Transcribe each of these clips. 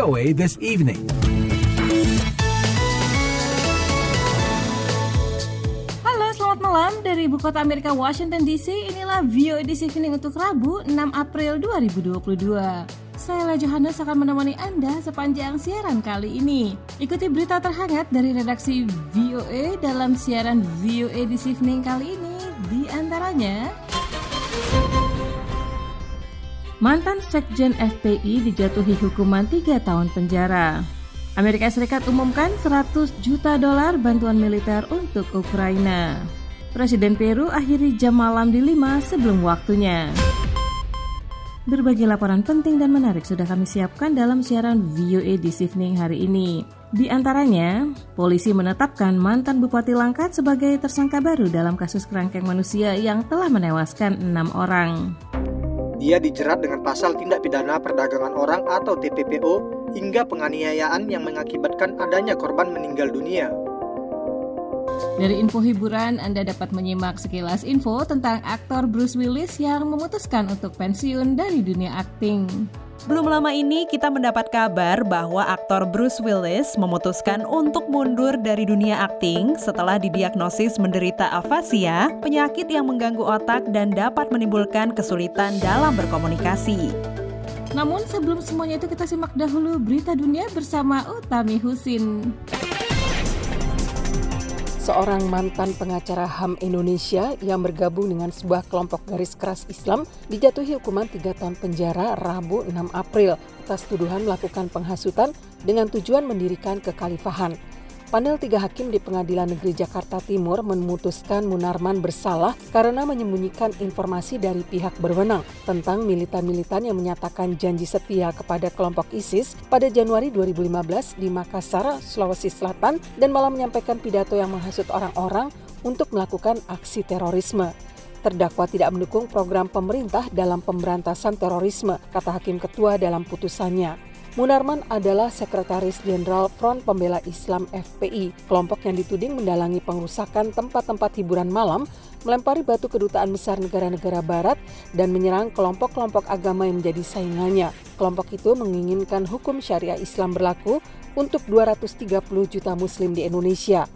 VOA This Evening. Halo, selamat malam dari ibu kota Amerika Washington DC. Inilah VOA This Evening untuk Rabu 6 April 2022. Saya Johannes akan menemani Anda sepanjang siaran kali ini. Ikuti berita terhangat dari redaksi VOA dalam siaran VOA This Evening kali ini. Di antaranya, Mantan Sekjen FPI dijatuhi hukuman 3 tahun penjara. Amerika Serikat umumkan 100 juta dolar bantuan militer untuk Ukraina. Presiden Peru akhiri jam malam di Lima sebelum waktunya. Berbagai laporan penting dan menarik sudah kami siapkan dalam siaran VOA This Evening hari ini. Di antaranya, polisi menetapkan mantan Bupati Langkat sebagai tersangka baru dalam kasus kerangkeng manusia yang telah menewaskan enam orang. Dia dijerat dengan pasal tindak pidana perdagangan orang atau TPPO hingga penganiayaan yang mengakibatkan adanya korban meninggal dunia. Dari info hiburan, Anda dapat menyimak sekilas info tentang aktor Bruce Willis yang memutuskan untuk pensiun dari dunia akting. Belum lama ini kita mendapat kabar bahwa aktor Bruce Willis memutuskan untuk mundur dari dunia akting setelah didiagnosis menderita afasia, penyakit yang mengganggu otak dan dapat menimbulkan kesulitan dalam berkomunikasi. Namun sebelum semuanya itu kita simak dahulu berita dunia bersama Utami Husin seorang mantan pengacara HAM Indonesia yang bergabung dengan sebuah kelompok garis keras Islam dijatuhi hukuman 3 tahun penjara Rabu 6 April atas tuduhan melakukan penghasutan dengan tujuan mendirikan kekhalifahan. Panel tiga hakim di Pengadilan Negeri Jakarta Timur memutuskan Munarman bersalah karena menyembunyikan informasi dari pihak berwenang tentang militan-militan yang menyatakan janji setia kepada kelompok ISIS pada Januari 2015 di Makassar, Sulawesi Selatan dan malah menyampaikan pidato yang menghasut orang-orang untuk melakukan aksi terorisme. Terdakwa tidak mendukung program pemerintah dalam pemberantasan terorisme, kata hakim ketua dalam putusannya. Munarman adalah Sekretaris Jenderal Front Pembela Islam FPI, kelompok yang dituding mendalangi pengrusakan tempat-tempat hiburan malam, melempari batu kedutaan besar negara-negara barat, dan menyerang kelompok-kelompok agama yang menjadi saingannya. Kelompok itu menginginkan hukum syariah Islam berlaku untuk 230 juta muslim di Indonesia.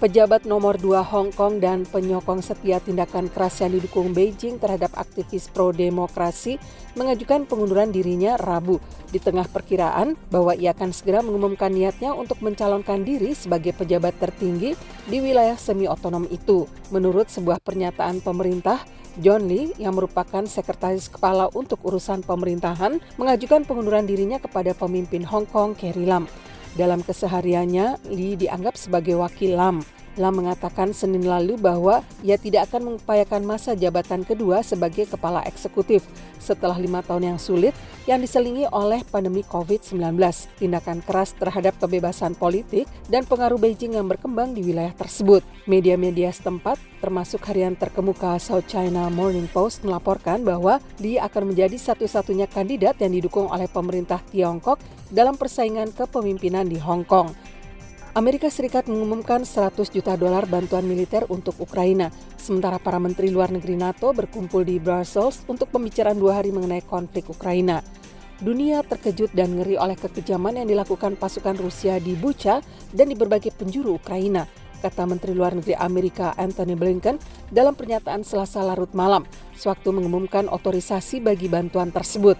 Pejabat nomor 2 Hong Kong dan penyokong setia tindakan keras yang didukung Beijing terhadap aktivis pro-demokrasi mengajukan pengunduran dirinya Rabu di tengah perkiraan bahwa ia akan segera mengumumkan niatnya untuk mencalonkan diri sebagai pejabat tertinggi di wilayah semi-otonom itu. Menurut sebuah pernyataan pemerintah, John Lee yang merupakan sekretaris kepala untuk urusan pemerintahan mengajukan pengunduran dirinya kepada pemimpin Hong Kong Carrie Lam. Dalam kesehariannya, Lee dianggap sebagai wakil Lam. Lam mengatakan Senin lalu bahwa ia tidak akan mengupayakan masa jabatan kedua sebagai kepala eksekutif setelah lima tahun yang sulit yang diselingi oleh pandemi COVID-19, tindakan keras terhadap kebebasan politik, dan pengaruh Beijing yang berkembang di wilayah tersebut. Media-media setempat, termasuk harian terkemuka South China Morning Post melaporkan bahwa dia akan menjadi satu-satunya kandidat yang didukung oleh pemerintah Tiongkok dalam persaingan kepemimpinan di Hong Kong. Amerika Serikat mengumumkan 100 juta dolar bantuan militer untuk Ukraina, sementara para menteri luar negeri NATO berkumpul di Brussels untuk pembicaraan dua hari mengenai konflik Ukraina. Dunia terkejut dan ngeri oleh kekejaman yang dilakukan pasukan Rusia di Bucha dan di berbagai penjuru Ukraina, kata Menteri Luar Negeri Amerika Anthony Blinken dalam pernyataan selasa larut malam, sewaktu mengumumkan otorisasi bagi bantuan tersebut.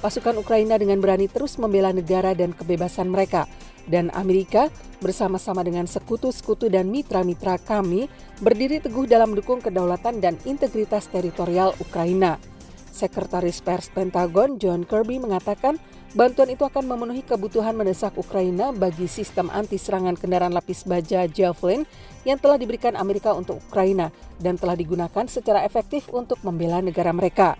Pasukan Ukraina dengan berani terus membela negara dan kebebasan mereka, dan Amerika bersama-sama dengan sekutu-sekutu dan mitra-mitra kami berdiri teguh dalam mendukung kedaulatan dan integritas teritorial Ukraina. Sekretaris Pers Pentagon John Kirby mengatakan bantuan itu akan memenuhi kebutuhan mendesak Ukraina bagi sistem anti-serangan kendaraan lapis baja Javelin yang telah diberikan Amerika untuk Ukraina dan telah digunakan secara efektif untuk membela negara mereka.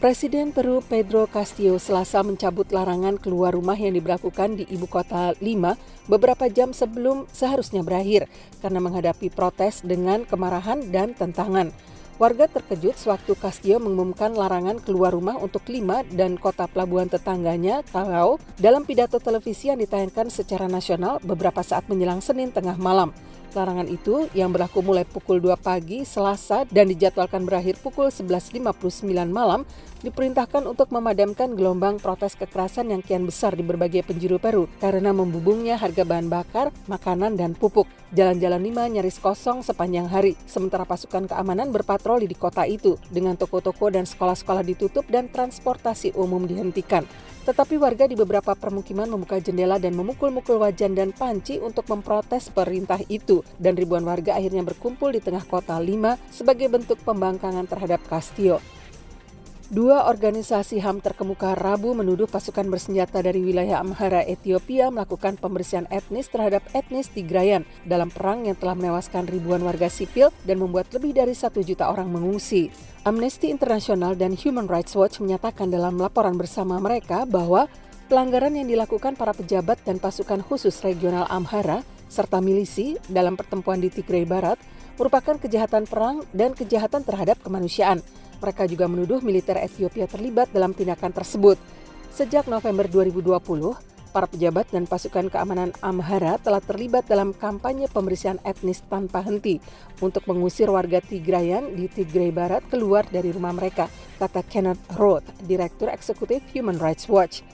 Presiden Peru Pedro Castillo selasa mencabut larangan keluar rumah yang diberlakukan di ibu kota Lima beberapa jam sebelum seharusnya berakhir karena menghadapi protes dengan kemarahan dan tentangan. Warga terkejut sewaktu Castillo mengumumkan larangan keluar rumah untuk Lima dan kota pelabuhan tetangganya, Callao, dalam pidato televisi yang ditayangkan secara nasional beberapa saat menjelang Senin tengah malam. Larangan itu yang berlaku mulai pukul 2 pagi Selasa dan dijadwalkan berakhir pukul 11.59 malam diperintahkan untuk memadamkan gelombang protes kekerasan yang kian besar di berbagai penjuru Peru karena membubungnya harga bahan bakar, makanan, dan pupuk. Jalan-jalan lima nyaris kosong sepanjang hari, sementara pasukan keamanan berpatroli di kota itu dengan toko-toko dan sekolah-sekolah ditutup dan transportasi umum dihentikan. Tetapi warga di beberapa permukiman membuka jendela dan memukul-mukul wajan dan panci untuk memprotes perintah itu. Dan ribuan warga akhirnya berkumpul di tengah kota Lima sebagai bentuk pembangkangan terhadap Castillo. Dua organisasi HAM terkemuka Rabu menuduh pasukan bersenjata dari wilayah Amhara, Ethiopia melakukan pembersihan etnis terhadap etnis Tigrayan dalam perang yang telah menewaskan ribuan warga sipil dan membuat lebih dari satu juta orang mengungsi. Amnesty International dan Human Rights Watch menyatakan dalam laporan bersama mereka bahwa pelanggaran yang dilakukan para pejabat dan pasukan khusus regional Amhara serta milisi dalam pertempuran di Tigray Barat merupakan kejahatan perang dan kejahatan terhadap kemanusiaan – mereka juga menuduh militer Ethiopia terlibat dalam tindakan tersebut. Sejak November 2020, para pejabat dan pasukan keamanan Amhara telah terlibat dalam kampanye pembersihan etnis tanpa henti untuk mengusir warga Tigrayan di Tigray Barat keluar dari rumah mereka, kata Kenneth Roth, Direktur Eksekutif Human Rights Watch.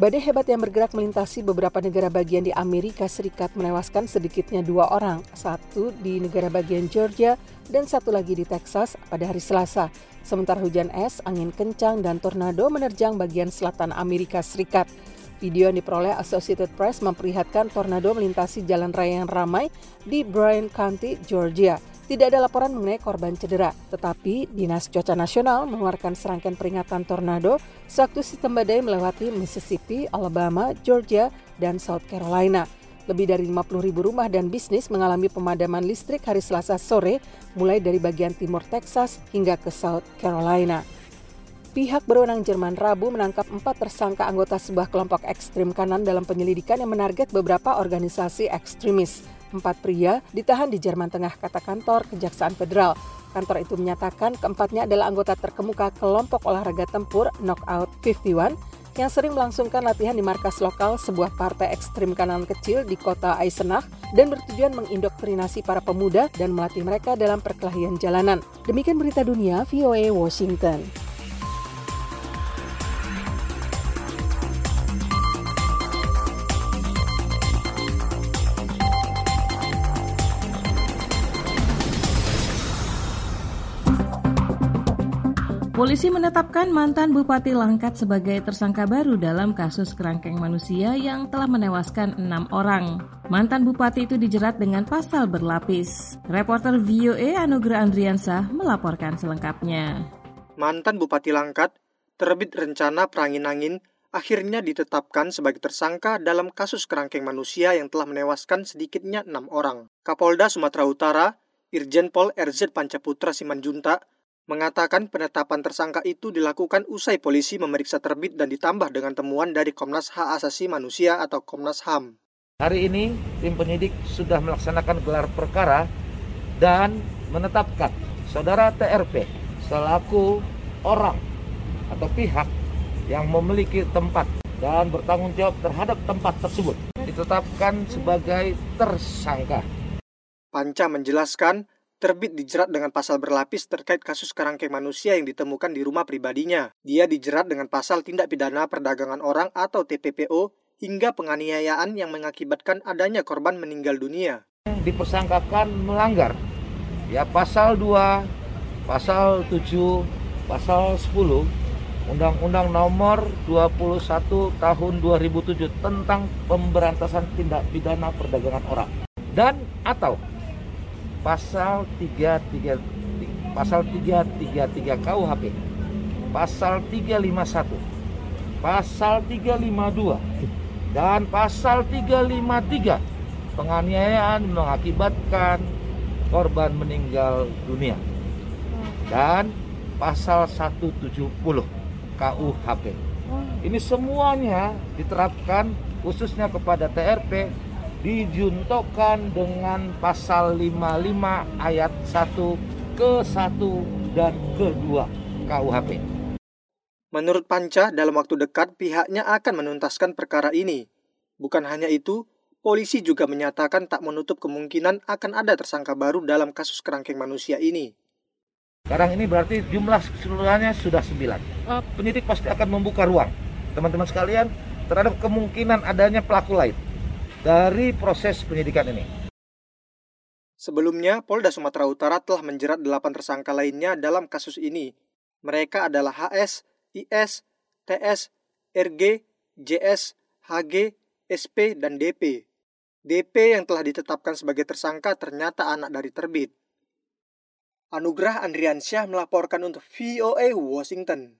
Badai hebat yang bergerak melintasi beberapa negara bagian di Amerika Serikat menewaskan sedikitnya dua orang, satu di negara bagian Georgia dan satu lagi di Texas pada hari Selasa. Sementara hujan es, angin kencang, dan tornado menerjang bagian selatan Amerika Serikat. Video yang diperoleh Associated Press memperlihatkan tornado melintasi jalan raya yang ramai di Bryan County, Georgia. Tidak ada laporan mengenai korban cedera, tetapi Dinas Cuaca Nasional mengeluarkan serangkaian peringatan tornado sewaktu sistem badai melewati Mississippi, Alabama, Georgia, dan South Carolina. Lebih dari 50 ribu rumah dan bisnis mengalami pemadaman listrik hari Selasa sore, mulai dari bagian timur Texas hingga ke South Carolina. Pihak berwenang Jerman Rabu menangkap empat tersangka anggota sebuah kelompok ekstrim kanan dalam penyelidikan yang menarget beberapa organisasi ekstremis. Empat pria ditahan di Jerman Tengah, kata kantor Kejaksaan Federal. Kantor itu menyatakan keempatnya adalah anggota terkemuka kelompok olahraga tempur Knockout 51 yang sering melangsungkan latihan di markas lokal sebuah partai ekstrim kanan kecil di kota Eisenach dan bertujuan mengindoktrinasi para pemuda dan melatih mereka dalam perkelahian jalanan. Demikian berita dunia VOA Washington. Polisi menetapkan mantan Bupati Langkat sebagai tersangka baru dalam kasus kerangkeng manusia yang telah menewaskan enam orang. Mantan Bupati itu dijerat dengan pasal berlapis. Reporter VOA Anugrah Andriansah melaporkan selengkapnya. Mantan Bupati Langkat terbit rencana perangin angin akhirnya ditetapkan sebagai tersangka dalam kasus kerangkeng manusia yang telah menewaskan sedikitnya enam orang. Kapolda Sumatera Utara, Irjen Pol RZ Pancaputra Simanjunta, mengatakan penetapan tersangka itu dilakukan usai polisi memeriksa terbit dan ditambah dengan temuan dari Komnas Hak Asasi Manusia atau Komnas HAM. Hari ini tim penyidik sudah melaksanakan gelar perkara dan menetapkan saudara TRP selaku orang atau pihak yang memiliki tempat dan bertanggung jawab terhadap tempat tersebut ditetapkan sebagai tersangka. Panca menjelaskan Terbit dijerat dengan pasal berlapis terkait kasus kerangkeng manusia yang ditemukan di rumah pribadinya. Dia dijerat dengan pasal tindak pidana perdagangan orang atau TPPO hingga penganiayaan yang mengakibatkan adanya korban meninggal dunia. Dipersangkakan melanggar ya pasal 2, pasal 7, pasal 10 Undang-Undang Nomor 21 Tahun 2007 tentang pemberantasan tindak pidana perdagangan orang dan atau pasal 33 pasal 333 KUHP, pasal 351, pasal 352 dan pasal 353 penganiayaan mengakibatkan korban meninggal dunia. Dan pasal 170 KUHP. Ini semuanya diterapkan khususnya kepada TRP dijuntokan dengan pasal 55 ayat 1 ke 1 dan ke 2 KUHP. Menurut Panca, dalam waktu dekat pihaknya akan menuntaskan perkara ini. Bukan hanya itu, polisi juga menyatakan tak menutup kemungkinan akan ada tersangka baru dalam kasus kerangkeng manusia ini. Sekarang ini berarti jumlah keseluruhannya sudah sembilan. Oh. Penyidik pasti akan membuka ruang, teman-teman sekalian, terhadap kemungkinan adanya pelaku lain dari proses penyidikan ini. Sebelumnya, Polda Sumatera Utara telah menjerat delapan tersangka lainnya dalam kasus ini. Mereka adalah HS, IS, TS, RG, JS, HG, SP, dan DP. DP yang telah ditetapkan sebagai tersangka ternyata anak dari terbit. Anugrah Andriansyah melaporkan untuk VOA Washington.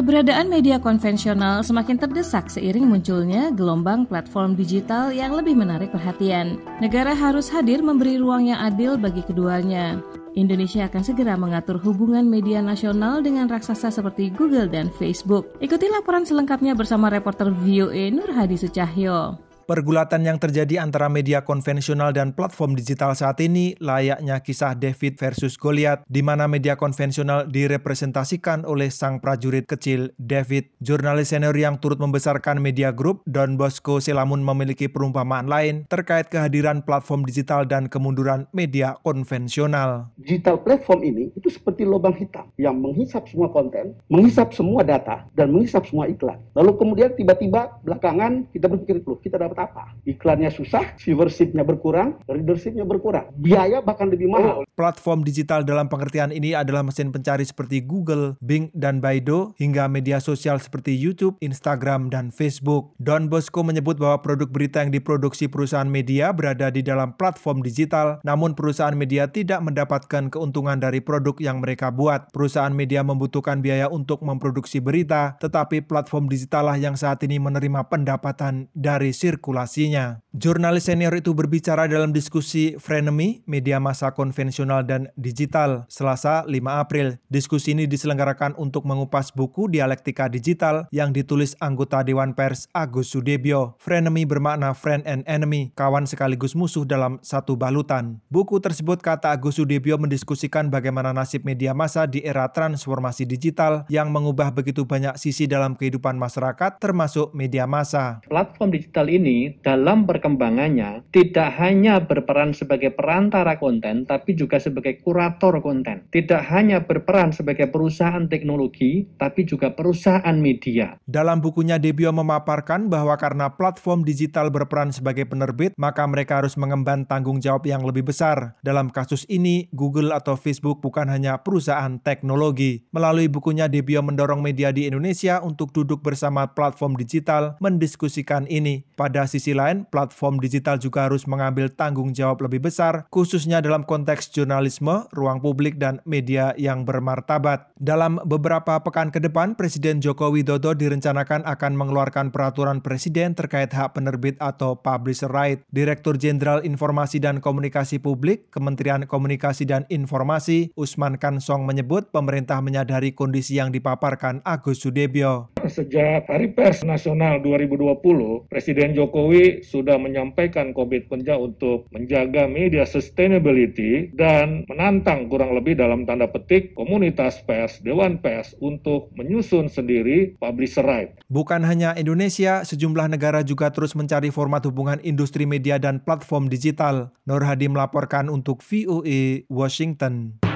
Keberadaan media konvensional semakin terdesak seiring munculnya gelombang platform digital yang lebih menarik perhatian. Negara harus hadir memberi ruang yang adil bagi keduanya. Indonesia akan segera mengatur hubungan media nasional dengan raksasa seperti Google dan Facebook. Ikuti laporan selengkapnya bersama reporter VOA Nur Hadi Sucahyo. Pergulatan yang terjadi antara media konvensional dan platform digital saat ini layaknya kisah David versus Goliath, di mana media konvensional direpresentasikan oleh sang prajurit kecil David. Jurnalis senior yang turut membesarkan media group, Don Bosco Selamun memiliki perumpamaan lain terkait kehadiran platform digital dan kemunduran media konvensional. Digital platform ini itu seperti lubang hitam yang menghisap semua konten, menghisap semua data, dan menghisap semua iklan. Lalu kemudian tiba-tiba belakangan kita berpikir, loh kita dapat apa? Iklannya susah, viewershipnya berkurang, readershipnya berkurang. Biaya bahkan lebih mahal. Platform digital dalam pengertian ini adalah mesin pencari seperti Google, Bing, dan Baidu, hingga media sosial seperti YouTube, Instagram, dan Facebook. Don Bosco menyebut bahwa produk berita yang diproduksi perusahaan media berada di dalam platform digital, namun perusahaan media tidak mendapatkan keuntungan dari produk yang mereka buat. Perusahaan media membutuhkan biaya untuk memproduksi berita, tetapi platform digital lah yang saat ini menerima pendapatan dari sirkulasi sirkulasinya. Jurnalis senior itu berbicara dalam diskusi Frenemy, media massa konvensional dan digital, Selasa 5 April. Diskusi ini diselenggarakan untuk mengupas buku Dialektika Digital yang ditulis anggota Dewan Pers Agus Sudebyo. Frenemy bermakna friend and enemy, kawan sekaligus musuh dalam satu balutan. Buku tersebut kata Agus Sudebyo mendiskusikan bagaimana nasib media massa di era transformasi digital yang mengubah begitu banyak sisi dalam kehidupan masyarakat termasuk media massa. Platform digital ini dalam perkembangannya tidak hanya berperan sebagai perantara konten, tapi juga sebagai kurator konten. Tidak hanya berperan sebagai perusahaan teknologi, tapi juga perusahaan media. Dalam bukunya, Debio memaparkan bahwa karena platform digital berperan sebagai penerbit, maka mereka harus mengemban tanggung jawab yang lebih besar. Dalam kasus ini, Google atau Facebook bukan hanya perusahaan teknologi. Melalui bukunya, Debio mendorong media di Indonesia untuk duduk bersama platform digital mendiskusikan ini. Pada sisi lain, platform digital juga harus mengambil tanggung jawab lebih besar, khususnya dalam konteks jurnalisme, ruang publik, dan media yang bermartabat. Dalam beberapa pekan ke depan, Presiden Joko Widodo direncanakan akan mengeluarkan peraturan presiden terkait hak penerbit atau publisher right. Direktur Jenderal Informasi dan Komunikasi Publik, Kementerian Komunikasi dan Informasi, Usman Kansong menyebut pemerintah menyadari kondisi yang dipaparkan Agus Sudebyo. Sejak Hari Pers Nasional 2020, Presiden Joko Jokowi sudah menyampaikan komitmennya untuk menjaga media sustainability dan menantang kurang lebih dalam tanda petik komunitas pers, dewan pers untuk menyusun sendiri publisher right. Bukan hanya Indonesia, sejumlah negara juga terus mencari format hubungan industri media dan platform digital. Nur Hadi melaporkan untuk VOA Washington.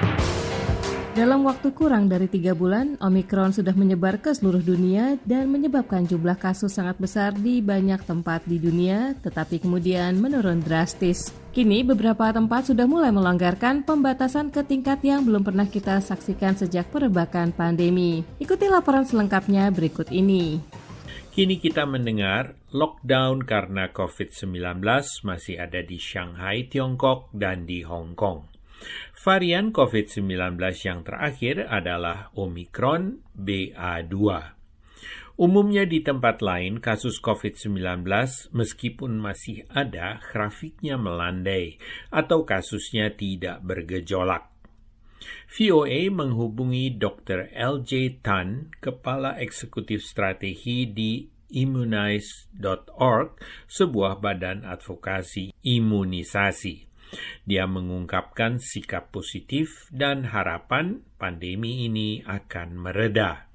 Dalam waktu kurang dari tiga bulan, Omikron sudah menyebar ke seluruh dunia dan menyebabkan jumlah kasus sangat besar di banyak tempat di dunia, tetapi kemudian menurun drastis. Kini beberapa tempat sudah mulai melonggarkan pembatasan ke tingkat yang belum pernah kita saksikan sejak perebakan pandemi. Ikuti laporan selengkapnya berikut ini. Kini kita mendengar lockdown karena COVID-19 masih ada di Shanghai, Tiongkok, dan di Hong Kong. Varian COVID-19 yang terakhir adalah Omicron BA2. Umumnya di tempat lain, kasus COVID-19 meskipun masih ada, grafiknya melandai atau kasusnya tidak bergejolak. VOA menghubungi Dr. LJ Tan, Kepala Eksekutif Strategi di immunize.org, sebuah badan advokasi imunisasi. Dia mengungkapkan sikap positif dan harapan pandemi ini akan mereda.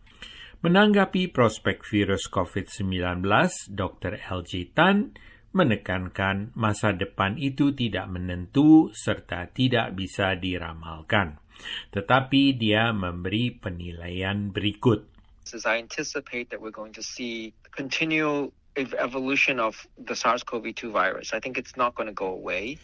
Menanggapi prospek virus COVID-19, Dr. LJ Tan menekankan masa depan itu tidak menentu serta tidak bisa diramalkan. Tetapi dia memberi penilaian berikut. Evolution of the SARS-CoV-2 virus. I think it's not going to go away.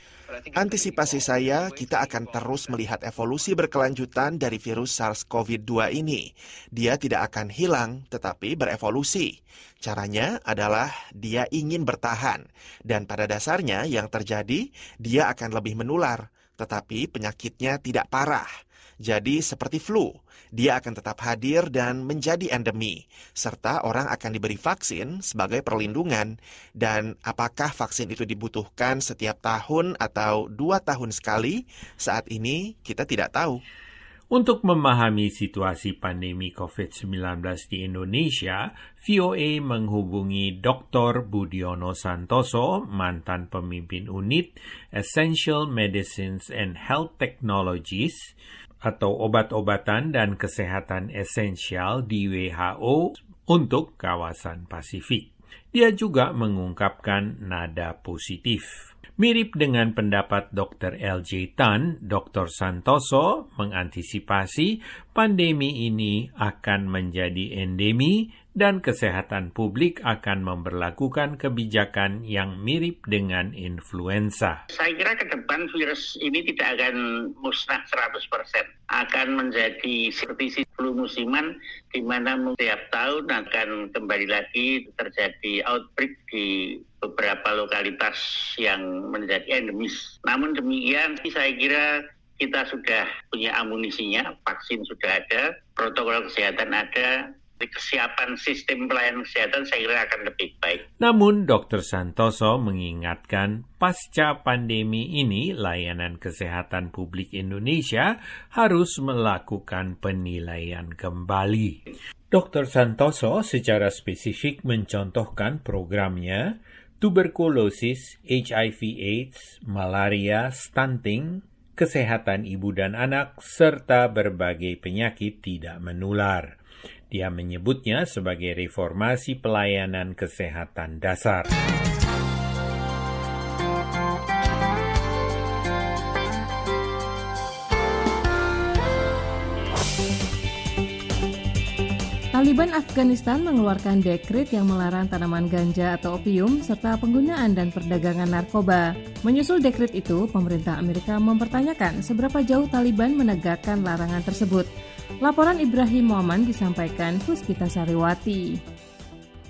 Antisipasi saya, kita akan terus melihat evolusi berkelanjutan dari virus SARS-CoV-2 ini. Dia tidak akan hilang, tetapi berevolusi. Caranya adalah dia ingin bertahan, dan pada dasarnya yang terjadi, dia akan lebih menular, tetapi penyakitnya tidak parah. Jadi seperti flu, dia akan tetap hadir dan menjadi endemi, serta orang akan diberi vaksin sebagai perlindungan. Dan apakah vaksin itu dibutuhkan setiap tahun atau dua tahun sekali, saat ini kita tidak tahu. Untuk memahami situasi pandemi COVID-19 di Indonesia, VOA menghubungi Dr. Budiono Santoso, mantan pemimpin unit Essential Medicines and Health Technologies, atau obat-obatan dan kesehatan esensial di WHO untuk kawasan Pasifik. Dia juga mengungkapkan nada positif. Mirip dengan pendapat Dr. LJ Tan, Dr. Santoso mengantisipasi pandemi ini akan menjadi endemi dan kesehatan publik akan memperlakukan kebijakan yang mirip dengan influenza. Saya kira ke depan virus ini tidak akan musnah 100%. Akan menjadi seperti flu musiman di mana setiap tahun akan kembali lagi terjadi outbreak di beberapa lokalitas yang menjadi endemis. Namun demikian saya kira kita sudah punya amunisinya, vaksin sudah ada, protokol kesehatan ada, kesiapan sistem pelayanan kesehatan saya kira akan lebih baik. Namun Dr. Santoso mengingatkan pasca pandemi ini layanan kesehatan publik Indonesia harus melakukan penilaian kembali. Dr. Santoso secara spesifik mencontohkan programnya tuberkulosis, HIV AIDS, malaria, stunting, kesehatan ibu dan anak, serta berbagai penyakit tidak menular. Dia menyebutnya sebagai reformasi pelayanan kesehatan dasar. Taliban Afghanistan mengeluarkan dekrit yang melarang tanaman ganja atau opium serta penggunaan dan perdagangan narkoba. Menyusul dekrit itu, pemerintah Amerika mempertanyakan seberapa jauh Taliban menegakkan larangan tersebut. Laporan Ibrahim Muhammad disampaikan Puspita Sariwati.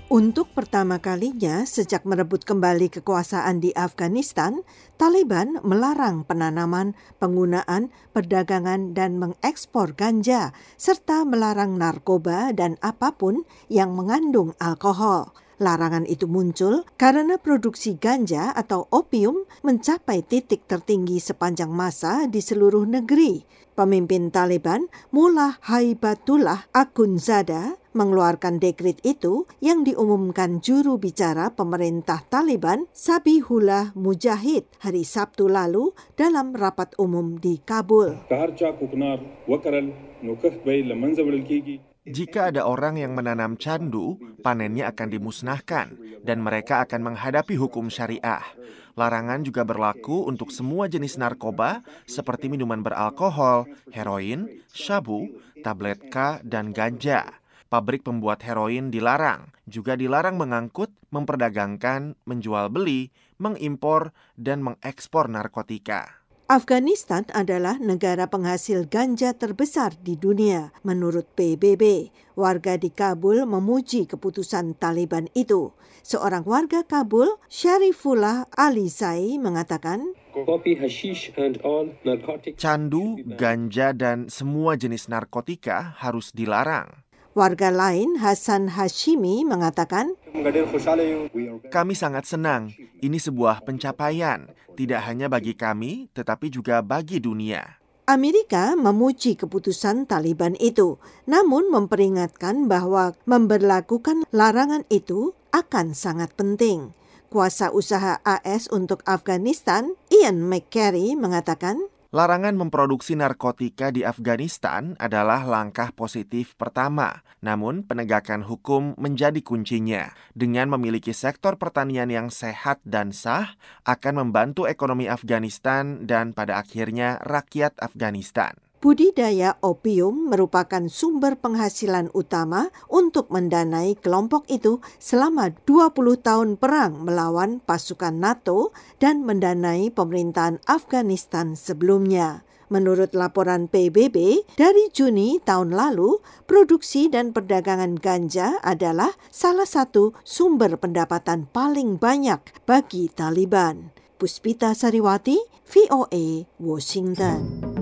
Untuk pertama kalinya sejak merebut kembali kekuasaan di Afghanistan, Taliban melarang penanaman, penggunaan, perdagangan, dan mengekspor ganja, serta melarang narkoba dan apa pun yang mengandung alkohol. Larangan itu muncul karena produksi ganja atau opium mencapai titik tertinggi sepanjang masa di seluruh negeri. Pemimpin Taliban, Mullah Haibatullah Akunzada, mengeluarkan dekrit itu yang diumumkan juru bicara pemerintah Taliban Sabihullah Mujahid hari Sabtu lalu dalam rapat umum di Kabul. Jika ada orang yang menanam candu, panennya akan dimusnahkan dan mereka akan menghadapi hukum syariah. Larangan juga berlaku untuk semua jenis narkoba seperti minuman beralkohol, heroin, syabu, tablet K, dan ganja. Pabrik pembuat heroin dilarang, juga dilarang mengangkut, memperdagangkan, menjual beli, mengimpor, dan mengekspor narkotika. Afghanistan adalah negara penghasil ganja terbesar di dunia, menurut PBB. Warga di Kabul memuji keputusan Taliban itu. Seorang warga Kabul, Sharifullah Alizai, mengatakan, Candu, ganja, dan semua jenis narkotika harus dilarang. Warga lain, Hasan Hashimi, mengatakan, Kami sangat senang. Ini sebuah pencapaian, tidak hanya bagi kami, tetapi juga bagi dunia. Amerika memuji keputusan Taliban itu, namun memperingatkan bahwa memberlakukan larangan itu akan sangat penting. Kuasa usaha AS untuk Afghanistan, Ian McCary, mengatakan, Larangan memproduksi narkotika di Afghanistan adalah langkah positif pertama, namun penegakan hukum menjadi kuncinya. Dengan memiliki sektor pertanian yang sehat dan sah, akan membantu ekonomi Afghanistan dan pada akhirnya rakyat Afghanistan. Budidaya opium merupakan sumber penghasilan utama untuk mendanai kelompok itu selama 20 tahun perang melawan pasukan NATO dan mendanai pemerintahan Afghanistan sebelumnya. Menurut laporan PBB, dari Juni tahun lalu, produksi dan perdagangan ganja adalah salah satu sumber pendapatan paling banyak bagi Taliban. Puspita Sariwati, VOA, Washington.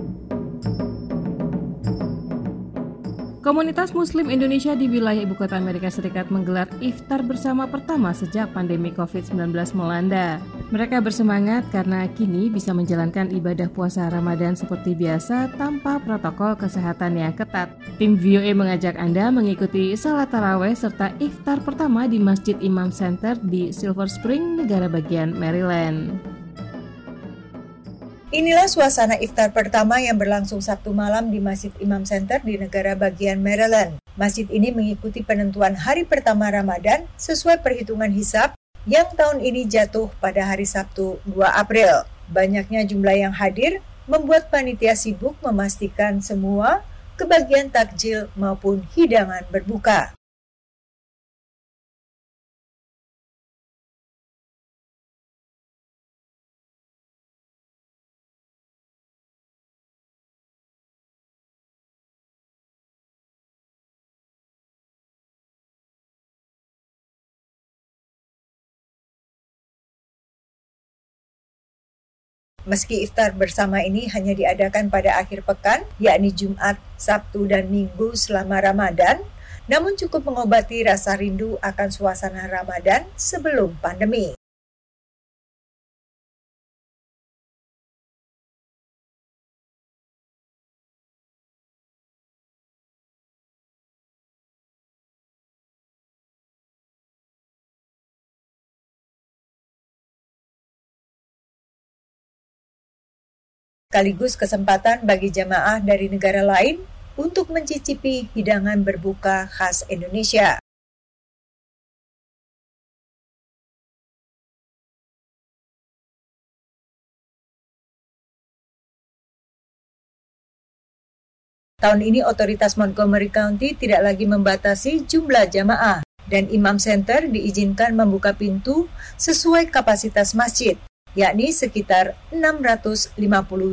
Komunitas Muslim Indonesia di wilayah Ibu Kota Amerika Serikat menggelar iftar bersama pertama sejak pandemi COVID-19 melanda. Mereka bersemangat karena kini bisa menjalankan ibadah puasa Ramadan seperti biasa tanpa protokol kesehatan yang ketat. Tim VOA mengajak Anda mengikuti salat taraweh serta iftar pertama di Masjid Imam Center di Silver Spring, negara bagian Maryland. Inilah suasana iftar pertama yang berlangsung Sabtu malam di Masjid Imam Center di negara bagian Maryland. Masjid ini mengikuti penentuan hari pertama Ramadan sesuai perhitungan hisap yang tahun ini jatuh pada hari Sabtu 2 April. Banyaknya jumlah yang hadir membuat panitia sibuk memastikan semua kebagian takjil maupun hidangan berbuka. Meski iftar bersama ini hanya diadakan pada akhir pekan, yakni Jumat, Sabtu, dan Minggu selama Ramadan, namun cukup mengobati rasa rindu akan suasana Ramadan sebelum pandemi. Sekaligus kesempatan bagi jamaah dari negara lain untuk mencicipi hidangan berbuka khas Indonesia. Tahun ini otoritas Montgomery County tidak lagi membatasi jumlah jamaah dan Imam Center diizinkan membuka pintu sesuai kapasitas masjid yakni sekitar 650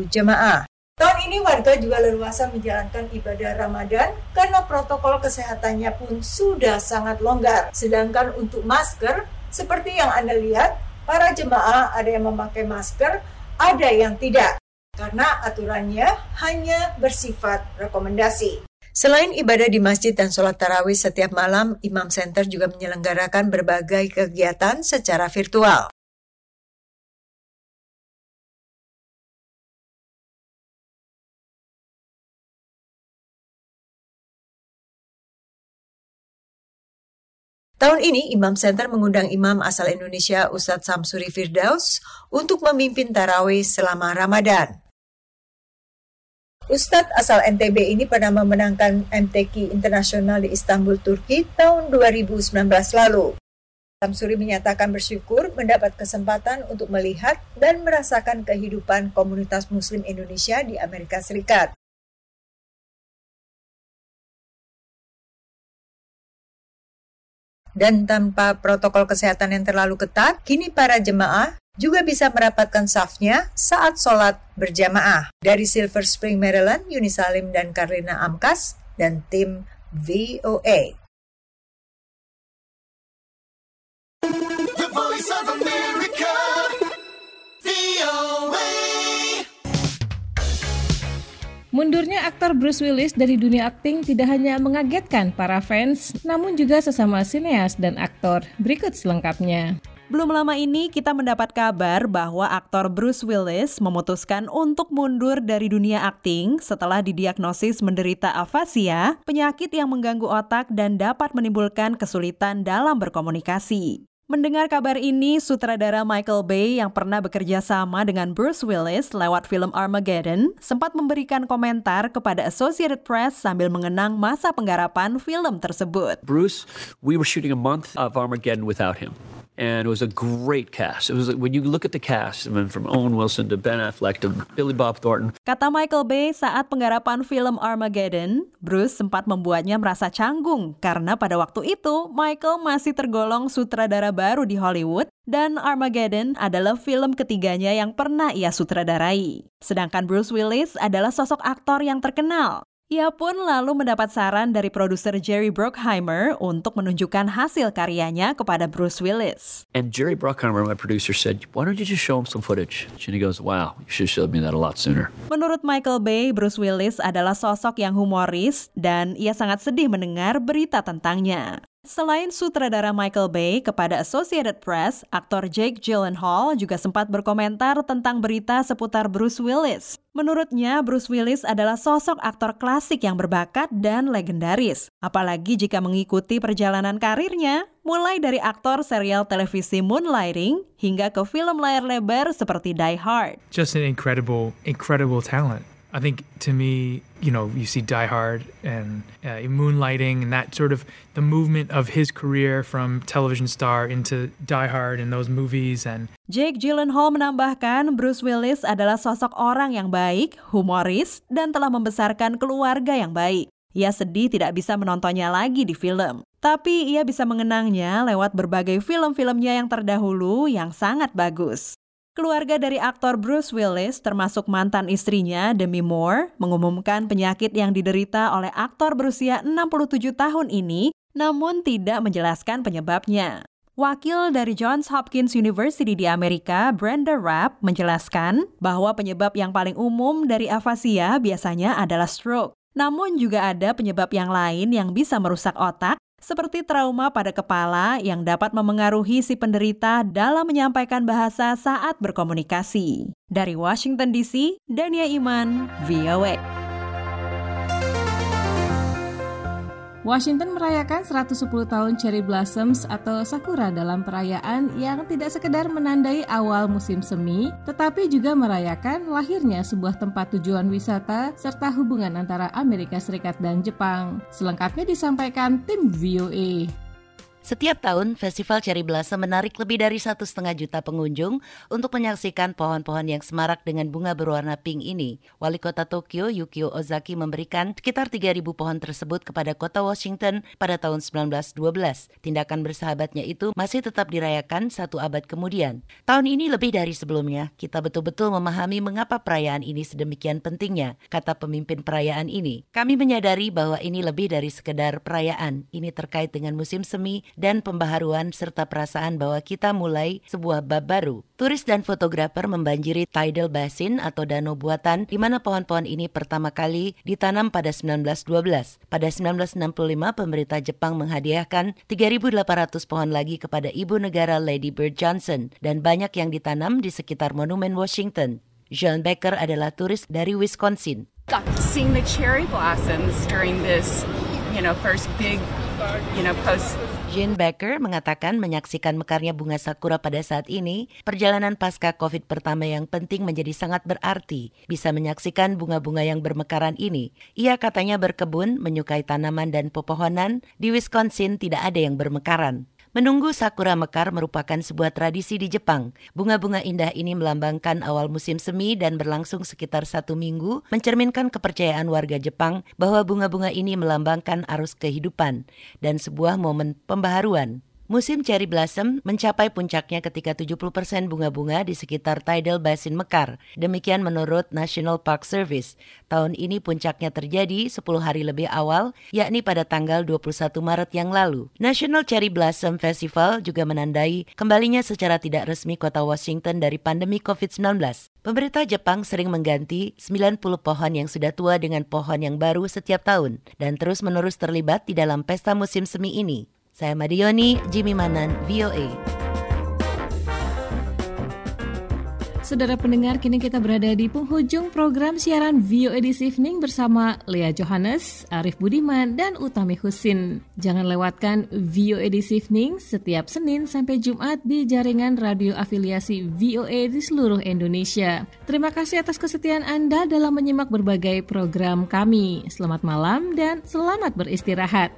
jemaah. Tahun ini warga juga leluasa menjalankan ibadah Ramadan karena protokol kesehatannya pun sudah sangat longgar. Sedangkan untuk masker, seperti yang Anda lihat, para jemaah ada yang memakai masker, ada yang tidak. Karena aturannya hanya bersifat rekomendasi. Selain ibadah di masjid dan sholat tarawih setiap malam, Imam Center juga menyelenggarakan berbagai kegiatan secara virtual. Tahun ini Imam Center mengundang imam asal Indonesia Ustadz Samsuri Firdaus untuk memimpin tarawih selama Ramadan. Ustadz asal NTB ini pernah memenangkan MTQ Internasional di Istanbul, Turki tahun 2019 lalu. Samsuri menyatakan bersyukur mendapat kesempatan untuk melihat dan merasakan kehidupan komunitas muslim Indonesia di Amerika Serikat. Dan tanpa protokol kesehatan yang terlalu ketat, kini para jemaah juga bisa merapatkan safnya saat sholat berjamaah. Dari Silver Spring, Maryland, Unisalim dan Karina Amkas, dan tim VOA. Mundurnya aktor Bruce Willis dari dunia akting tidak hanya mengagetkan para fans, namun juga sesama sineas dan aktor. Berikut selengkapnya. Belum lama ini kita mendapat kabar bahwa aktor Bruce Willis memutuskan untuk mundur dari dunia akting setelah didiagnosis menderita afasia, penyakit yang mengganggu otak dan dapat menimbulkan kesulitan dalam berkomunikasi. Mendengar kabar ini, sutradara Michael Bay yang pernah bekerja sama dengan Bruce Willis lewat film Armageddon sempat memberikan komentar kepada Associated Press sambil mengenang masa penggarapan film tersebut. Bruce, we were shooting a month of Armageddon without him. And it was a great cast. It was when you look at the cast, I mean, from Owen Wilson to Ben Affleck to Billy Bob Thornton. Kata Michael Bay saat penggarapan film Armageddon, Bruce sempat membuatnya merasa canggung karena pada waktu itu Michael masih tergolong sutradara baru di Hollywood dan Armageddon adalah film ketiganya yang pernah ia sutradarai. Sedangkan Bruce Willis adalah sosok aktor yang terkenal. Ia pun lalu mendapat saran dari produser Jerry Bruckheimer untuk menunjukkan hasil karyanya kepada Bruce Willis. And Jerry Bruckheimer, my producer, said, "Why don't you just show him some footage?" And he goes, "Wow, you should have showed me that a lot sooner." Menurut Michael Bay, Bruce Willis adalah sosok yang humoris dan ia sangat sedih mendengar berita tentangnya. Selain sutradara Michael Bay, kepada Associated Press, aktor Jake Gyllenhaal juga sempat berkomentar tentang berita seputar Bruce Willis. Menurutnya, Bruce Willis adalah sosok aktor klasik yang berbakat dan legendaris. Apalagi jika mengikuti perjalanan karirnya, mulai dari aktor serial televisi Moonlighting hingga ke film layar lebar seperti Die Hard. Just an incredible, incredible talent. I think to me, you know, you see Die Hard and uh, Moonlighting and that sort of the movement of his career from television star into Die Hard and those movies and Jake Gyllenhaal menambahkan Bruce Willis adalah sosok orang yang baik, humoris, dan telah membesarkan keluarga yang baik. Ia sedih tidak bisa menontonnya lagi di film. Tapi ia bisa mengenangnya lewat berbagai film-filmnya yang terdahulu yang sangat bagus. Keluarga dari aktor Bruce Willis, termasuk mantan istrinya Demi Moore, mengumumkan penyakit yang diderita oleh aktor berusia 67 tahun ini, namun tidak menjelaskan penyebabnya. Wakil dari Johns Hopkins University di Amerika, Brenda Rapp, menjelaskan bahwa penyebab yang paling umum dari afasia biasanya adalah stroke. Namun juga ada penyebab yang lain yang bisa merusak otak seperti trauma pada kepala yang dapat memengaruhi si penderita dalam menyampaikan bahasa saat berkomunikasi. Dari Washington DC, Dania Iman, VOA. Washington merayakan 110 tahun Cherry Blossoms atau Sakura dalam perayaan yang tidak sekedar menandai awal musim semi, tetapi juga merayakan lahirnya sebuah tempat tujuan wisata serta hubungan antara Amerika Serikat dan Jepang. Selengkapnya disampaikan tim VOA. Setiap tahun, Festival Cherry Blossom menarik lebih dari satu setengah juta pengunjung untuk menyaksikan pohon-pohon yang semarak dengan bunga berwarna pink ini. Wali kota Tokyo, Yukio Ozaki, memberikan sekitar 3.000 pohon tersebut kepada kota Washington pada tahun 1912. Tindakan bersahabatnya itu masih tetap dirayakan satu abad kemudian. Tahun ini lebih dari sebelumnya, kita betul-betul memahami mengapa perayaan ini sedemikian pentingnya, kata pemimpin perayaan ini. Kami menyadari bahwa ini lebih dari sekedar perayaan. Ini terkait dengan musim semi dan pembaharuan serta perasaan bahwa kita mulai sebuah bab baru. Turis dan fotografer membanjiri Tidal Basin atau danau buatan di mana pohon-pohon ini pertama kali ditanam pada 1912. Pada 1965 pemerintah Jepang menghadiahkan 3.800 pohon lagi kepada ibu negara Lady Bird Johnson dan banyak yang ditanam di sekitar monumen Washington. John Becker adalah turis dari Wisconsin. Seeing the cherry blossoms during this, you know, first big, you know, post Jean Becker mengatakan menyaksikan mekarnya bunga sakura pada saat ini, perjalanan pasca COVID pertama yang penting menjadi sangat berarti. Bisa menyaksikan bunga-bunga yang bermekaran ini. Ia katanya berkebun, menyukai tanaman dan pepohonan, di Wisconsin tidak ada yang bermekaran. Menunggu sakura mekar merupakan sebuah tradisi di Jepang. Bunga-bunga indah ini melambangkan awal musim semi dan berlangsung sekitar satu minggu, mencerminkan kepercayaan warga Jepang bahwa bunga-bunga ini melambangkan arus kehidupan dan sebuah momen pembaharuan. Musim cherry blossom mencapai puncaknya ketika 70% bunga-bunga di sekitar Tidal Basin mekar. Demikian menurut National Park Service. Tahun ini puncaknya terjadi 10 hari lebih awal, yakni pada tanggal 21 Maret yang lalu. National Cherry Blossom Festival juga menandai kembalinya secara tidak resmi kota Washington dari pandemi COVID-19. Pemerintah Jepang sering mengganti 90 pohon yang sudah tua dengan pohon yang baru setiap tahun dan terus-menerus terlibat di dalam pesta musim semi ini. Saya Madioni, Jimmy Manan, VOA. Saudara pendengar, kini kita berada di penghujung program siaran Vio Edisi Evening bersama Lea Johannes, Arif Budiman, dan Utami Husin. Jangan lewatkan Vio Edisi Evening setiap Senin sampai Jumat di jaringan radio afiliasi VOA di seluruh Indonesia. Terima kasih atas kesetiaan Anda dalam menyimak berbagai program kami. Selamat malam dan selamat beristirahat.